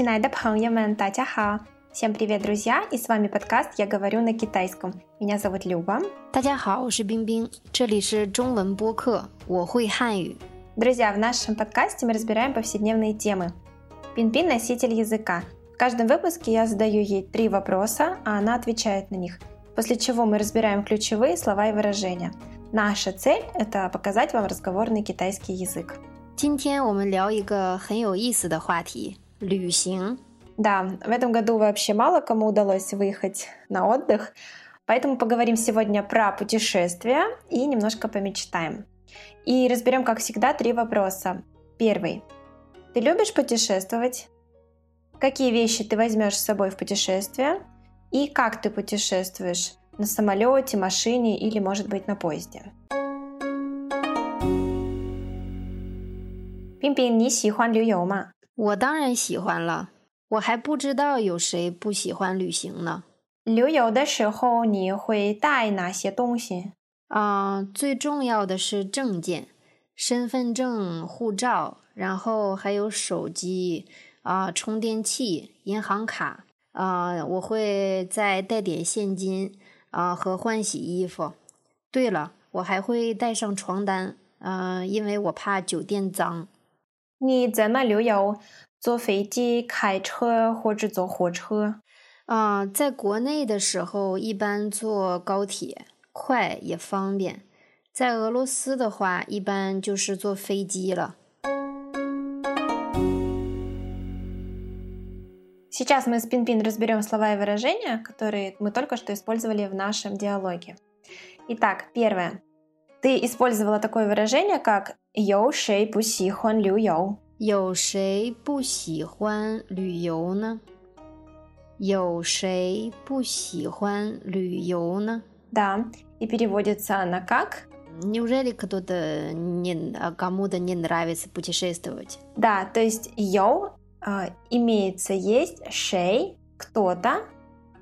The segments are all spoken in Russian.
亲爱的朋友们，大家好！Всем привет, друзья! И с вами подкаст «Я говорю на китайском». Меня зовут Люба. 大家好，我是冰冰，这里是中文播客，我会汉语。Друзья, в нашем подкасте мы разбираем повседневные темы. Пин-пин – носитель языка. В каждом выпуске я задаю ей три вопроса, а она отвечает на них, после чего мы разбираем ключевые слова и выражения. Наша цель – это показать вам разговорный китайский язык. 今天我们聊一个很有意思的话题—— 旅行。Да, в этом году вообще мало кому удалось выехать на отдых, поэтому поговорим сегодня про путешествия и немножко помечтаем. И разберем, как всегда, три вопроса. Первый. Ты любишь путешествовать? Какие вещи ты возьмешь с собой в путешествие? И как ты путешествуешь? На самолете, машине или, может быть, на поезде? 冰冰，你喜欢旅游吗？ 我当然喜欢了，我还不知道有谁不喜欢旅行呢。旅游的时候你会带哪些东西？啊，最重要的是证件，身份证、护照，然后还有手机啊、充电器、银行卡啊，我会再带点现金啊和换洗衣服。对了，我还会带上床单啊，因为我怕酒店脏。你在哪旅游？坐飞机、开车或者坐火车？啊，在国内的时候一般坐高铁，快也方便。在俄罗斯的话，一般就是坐飞机了。Сейчас мы с Пин-Пин разберем слова и выражения, которые мы только что использовали в нашем диалоге. Итак, первое. Ты использовала такое выражение, как « 有谁不喜欢旅游»？有谁不喜欢旅游呢？有谁不喜欢旅游呢？Да, и переводится она как Неужели кто-то не, кому-то не нравится путешествовать? Да, то есть «有» э, имеется есть «шей» кто-то,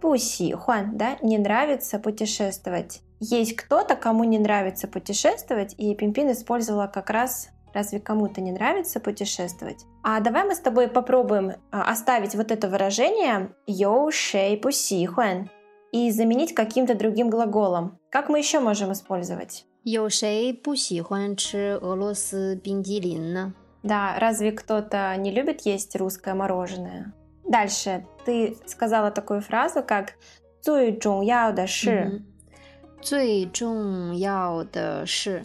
不喜欢, да, не нравится путешествовать. есть кто-то, кому не нравится путешествовать, и Пимпин использовала как раз Разве кому-то не нравится путешествовать? А давай мы с тобой попробуем а, оставить вот это выражение «йоу шей пуси и заменить каким-то другим глаголом. Как мы еще можем использовать? «Йоу Да, разве кто-то не любит есть русское мороженое? Дальше. Ты сказала такую фразу, как «цуй -hmm. 最重要的是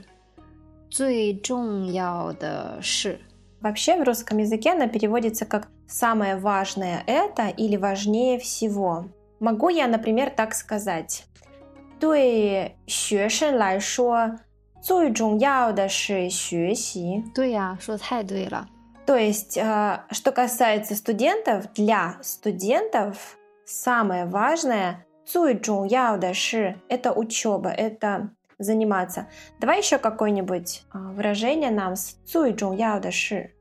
最重要的是 Вообще в русском языке она переводится как «самое важное это» или «важнее всего». Могу я, например, так сказать. 对学生来说，最重要的是学习。对呀，说太对了。То есть, э, что касается студентов, для студентов самое важное, 最重要的是 это учеба, это заниматься. Давай еще какое-нибудь выражение нам с 最重要的是。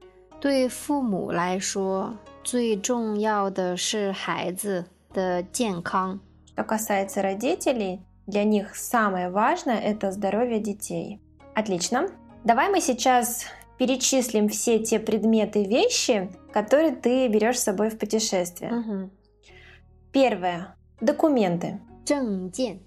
对父母来说，最重要的是孩子的健康。Что касается родителей, для них самое важное – это здоровье детей. Отлично. Давай мы сейчас перечислим все те предметы, вещи, которые ты берешь с собой в путешествие. Угу. Первое. Документы. 证件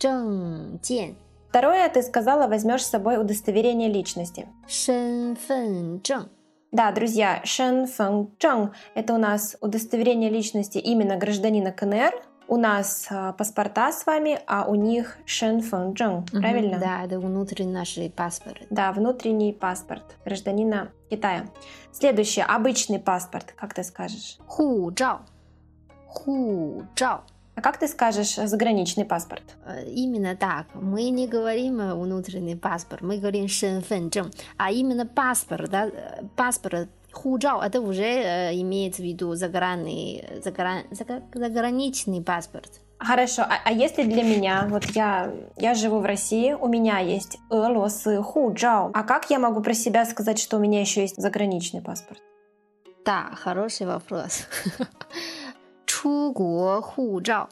证件。Второе, ты сказала, возьмешь с собой удостоверение личности. 身份证. Да, друзья, 身份证– это у нас удостоверение личности именно гражданина КНР. У нас а, паспорта с вами, а у них 身份证, правильно? Да, это внутренний наш паспорт. Да, внутренний паспорт гражданина Китая. Следующее, обычный паспорт, как ты скажешь? 护照, кучао. А как ты скажешь э, заграничный паспорт? Э, именно так. Мы не говорим э, внутренний паспорт, мы говорим шенфэнчэн. А именно паспорт, да, паспорт хужао, это уже имеется в виду загранный, загран, заграничный паспорт. Хорошо, а, а если для меня, вот я, я живу в России, у меня есть элосы худжао, а как я могу про себя сказать, что у меня еще есть заграничный паспорт? Да, хороший вопрос. 出国护照，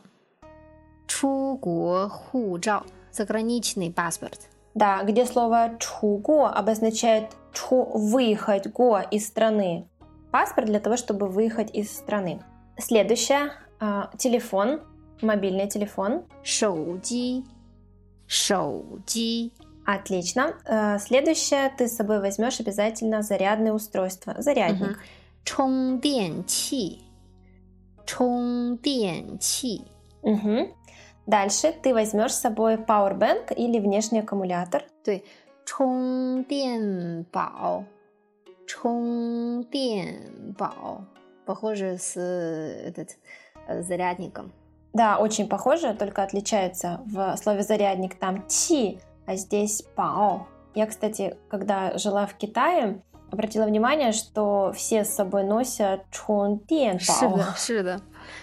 出国护照，заграничный паспорт. Да, где слово 出国 обозначает 出 выехать го из страны. паспорт для того, чтобы выехать из страны. Следующее э, телефон, мобильный телефон. 手机，手机， Отлично. Э, следующее ты с собой возьмешь обязательно зарядное устройство, зарядник. 嗯 充电器，充电器， Мгм. Дальше ты возьмешь с собой powerbank или внешний аккумулятор. 对，充电宝，充电宝，похоже с этот э, зарядником. Да, очень похоже, только отличается в слове зарядник там ти, а здесь пао. Я, кстати, когда жила в Китае, обратила внимание, что все с собой носят чхон пао.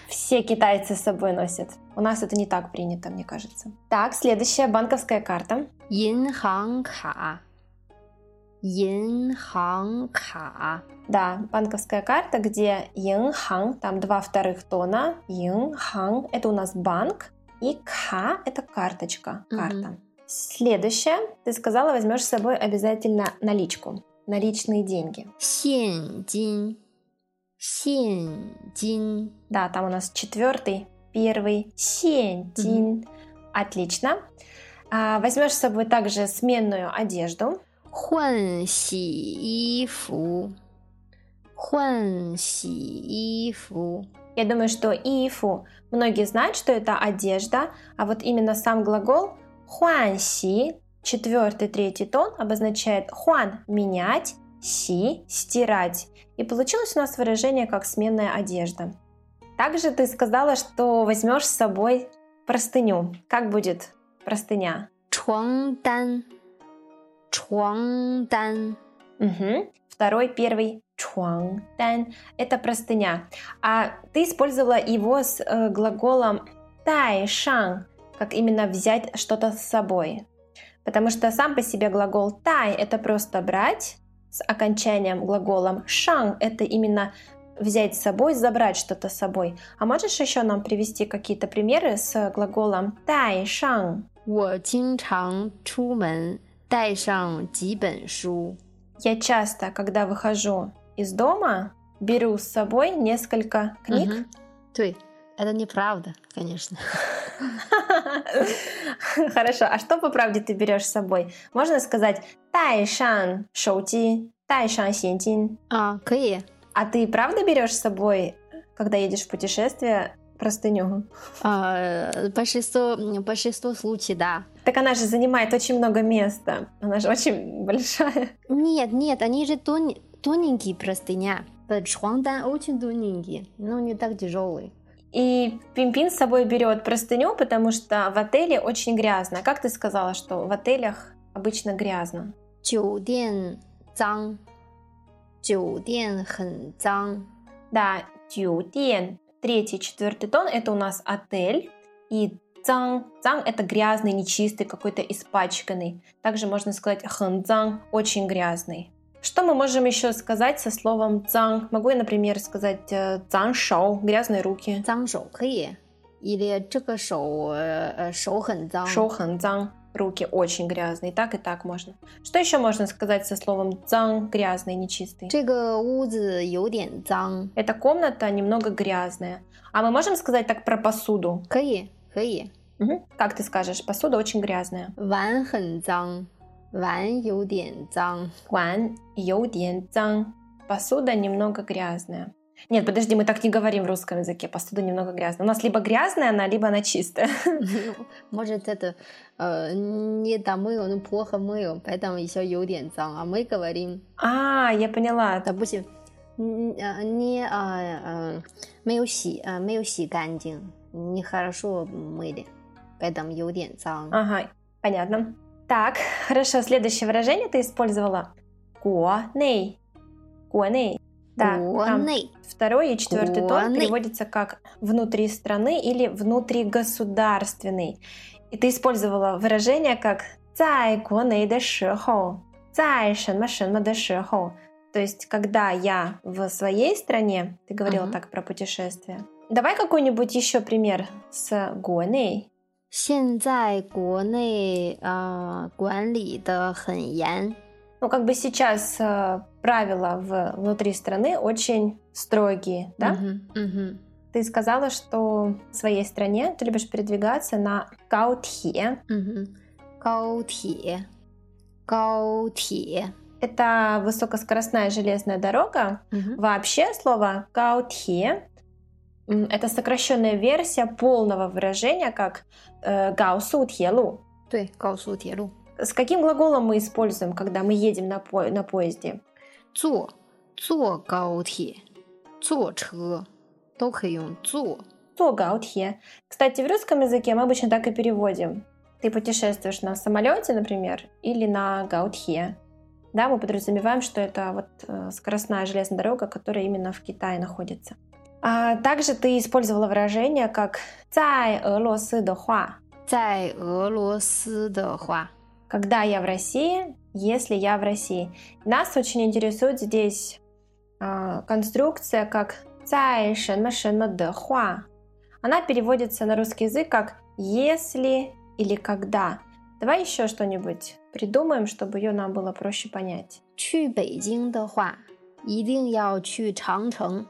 Все китайцы с собой носят. У нас это не так принято, мне кажется. Так, следующая банковская карта. Янханка. Янханка. Да, банковская карта, где янхан, там два вторых тона. Янхан – это у нас банк, и ка – это карточка, карта. Угу. Следующее, ты сказала, возьмешь с собой обязательно наличку наличные деньги. Сеньдин. Сеньдин. Да, там у нас четвертый, первый. Сеньдин. Mm-hmm. Отлично. А, возьмешь с собой также сменную одежду. Хуан си ифу. Хуан си ифу. Я думаю, что ифу многие знают, что это одежда, а вот именно сам глагол хуанси Четвертый, третий тон обозначает хуан – менять, си – стирать. И получилось у нас выражение как сменная одежда. Также ты сказала, что возьмешь с собой простыню. Как будет простыня? Чуангдан. Чуангдан. Угу. Второй, первый чуангдан – это простыня. А ты использовала его с э, глаголом тай шанг, как именно взять что-то с собой. Потому что сам по себе глагол тай – это просто брать с окончанием глаголом шан – это именно взять с собой, забрать что-то с собой. А можешь еще нам привести какие-то примеры с глаголом тай шан? 我经常出门带上几本书。 Я часто, когда выхожу из дома, беру с собой несколько книг. 嗯哼对，это неправда, конечно. Хорошо, а что по правде ты берешь с собой? Можно сказать «тайшан шоути», «тайшан синтин». А, кое. А ты правда берешь с собой, когда едешь в путешествие, простыню? А, большинство, большинство случаев, да. Так она же занимает очень много места. Она же очень большая. Нет, нет, они же тон, тоненькие простыня. Шуандан очень тоненькие, но не так тяжелые. И Пимпин с собой берет простыню, потому что в отеле очень грязно. Как ты сказала, что в отелях обычно грязно? 酒店脏，酒店很脏。 Да, тюден. Третий, четвертый тон – это у нас отель. И цанг, цанг – это грязный, нечистый, какой-то испачканный. Также можно сказать хэнцанг – очень грязный. Что мы можем еще сказать со словом «цанг»? Могу я, например, сказать э, «цанг шоу» – грязные руки. «Цанг шоу» – или «чека шоу» – «шоу хэн цанг». «Шоу хэн цанг» – руки очень грязные. Так, и так можно. Что еще можно сказать со словом «цанг» – грязный, нечистый? «Чека узи юден цанг». Эта комната немного грязная. А мы можем сказать так про посуду? «Кэи», «кэи». Угу. Как ты скажешь, посуда очень грязная. «Ван хэн цанг». 碗有点脏。碗有点脏. Посуда немного грязная. Нет, подожди, мы так не говорим в русском языке. Посуда немного грязная. У нас либо грязная она, либо она чистая. Может это э, не домыл, ну плохо мыл, поэтому еще 有点脏。А мы говорим, А, я поняла. допустим, н- э, не э, э, 没有洗呃没有洗干净，нехорошо мыли, поэтому 有点脏。 Ага, понятно. Так, хорошо, следующее выражение ты использовала. Куаней. Куаней. Да, там второй и четвертый тон переводится как внутри страны или внутригосударственный. И ты использовала выражение как «цай гуанэй дэ шихоу», «цай шэнма шэнма дэ шихоу». То есть, когда я в своей стране, ты говорила uh-huh. так про путешествие. Давай какой-нибудь еще пример с гуаней. 现在国内呃管理的很严， ну, как бы сейчас э, правила в, внутри страны очень строгие, да? Мгм, мгм. Ты сказала, что в своей стране ты любишь передвигаться на гаутье. Мгм. 高铁，高铁。 Это высокоскоростная железная дорога. Мгм. Вообще слово гаутье м, это сокращенная версия полного выражения как э, гаусу тьелу. Да, гаусу тьелу. С каким глаголом мы используем, когда мы едем на, по на поезде? Цо, цо гаутье, цо чхэ, цо. Цо гаутье. Кстати, в русском языке мы обычно так и переводим. Ты путешествуешь на самолете, например, или на гаутье. Да, мы подразумеваем, что это вот э, скоростная железная дорога, которая именно в Китае находится. А также ты использовала выражение как «在俄罗斯的话», 在俄罗斯的话， когда я в России, если я в России. Нас очень интересует здесь а, конструкция как 在什么什么的话. Она переводится на русский язык как если или когда. Давай еще что-нибудь придумаем, чтобы ее нам было проще понять. 去北京的话，一定要去长城。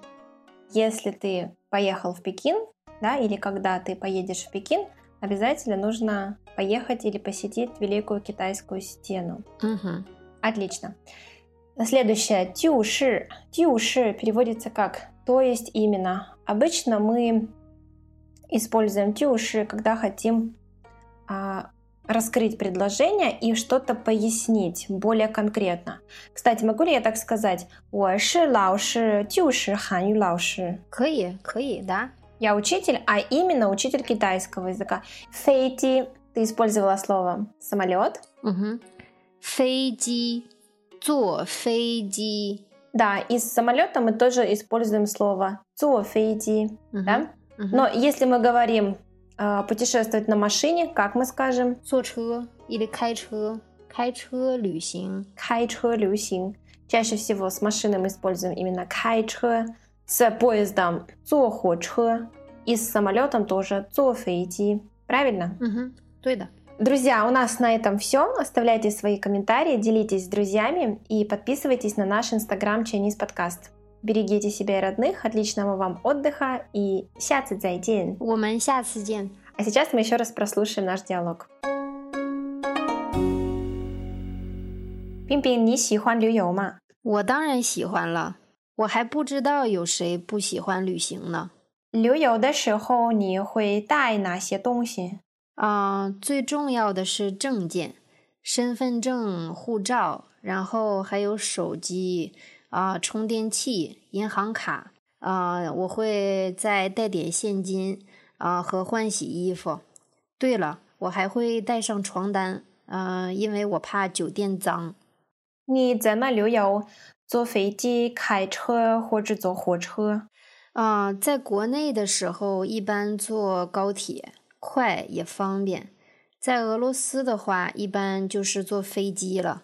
Если ты поехал в Пекин, да, или когда ты поедешь в Пекин, обязательно нужно поехать или посетить Великую Китайскую стену. 嗯哼，Отлично. Следующее. Тюши. Тюши переводится как «то есть именно». Обычно мы используем тюши, когда хотим а, раскрыть предложение и что-то пояснить более конкретно. Кстати, могу ли я так сказать? 我是老师，就是韩语老师。可以，可以的。 Я учитель, а именно учитель китайского языка. Фейти. Ты использовала слово самолет. 嗯哼，飞机，坐飞机。 Да, и с самолета мы тоже используем слово 坐飞机, 嗯哼 да? 嗯哼 Но если мы говорим э, путешествовать на машине, как мы скажем? 坐车или 开车，开车旅行。开车旅行. Чаще всего с машиной мы используем именно 开车, с поездом 坐火车 и с самолетом тоже 坐飞机. Правильно? 嗯哼，对的。 Друзья, у нас на этом все. Оставляйте свои комментарии, делитесь с друзьями и подписывайтесь на наш инстаграм Chinese подкаст. Берегите себя и родных, отличного вам отдыха и 下次再见. 我们下次见。 А сейчас мы еще раз прослушаем наш диалог. 冰冰，你喜欢旅游吗？我当然喜欢了，我还不知道有谁不喜欢旅行呢。旅游的时候你会带哪些东西？啊、最重要的是证件，身份证、护照，然后还有手机 啊、充电器、银行卡啊、我会再带点现金啊、和换洗衣服。对了，我还会带上床单，啊，因为我怕酒店脏。你怎么旅游？坐飞机、开车或者坐火车？啊、在国内的时候一般坐高铁，快也方便。在俄罗斯的话，一般就是坐飞机了。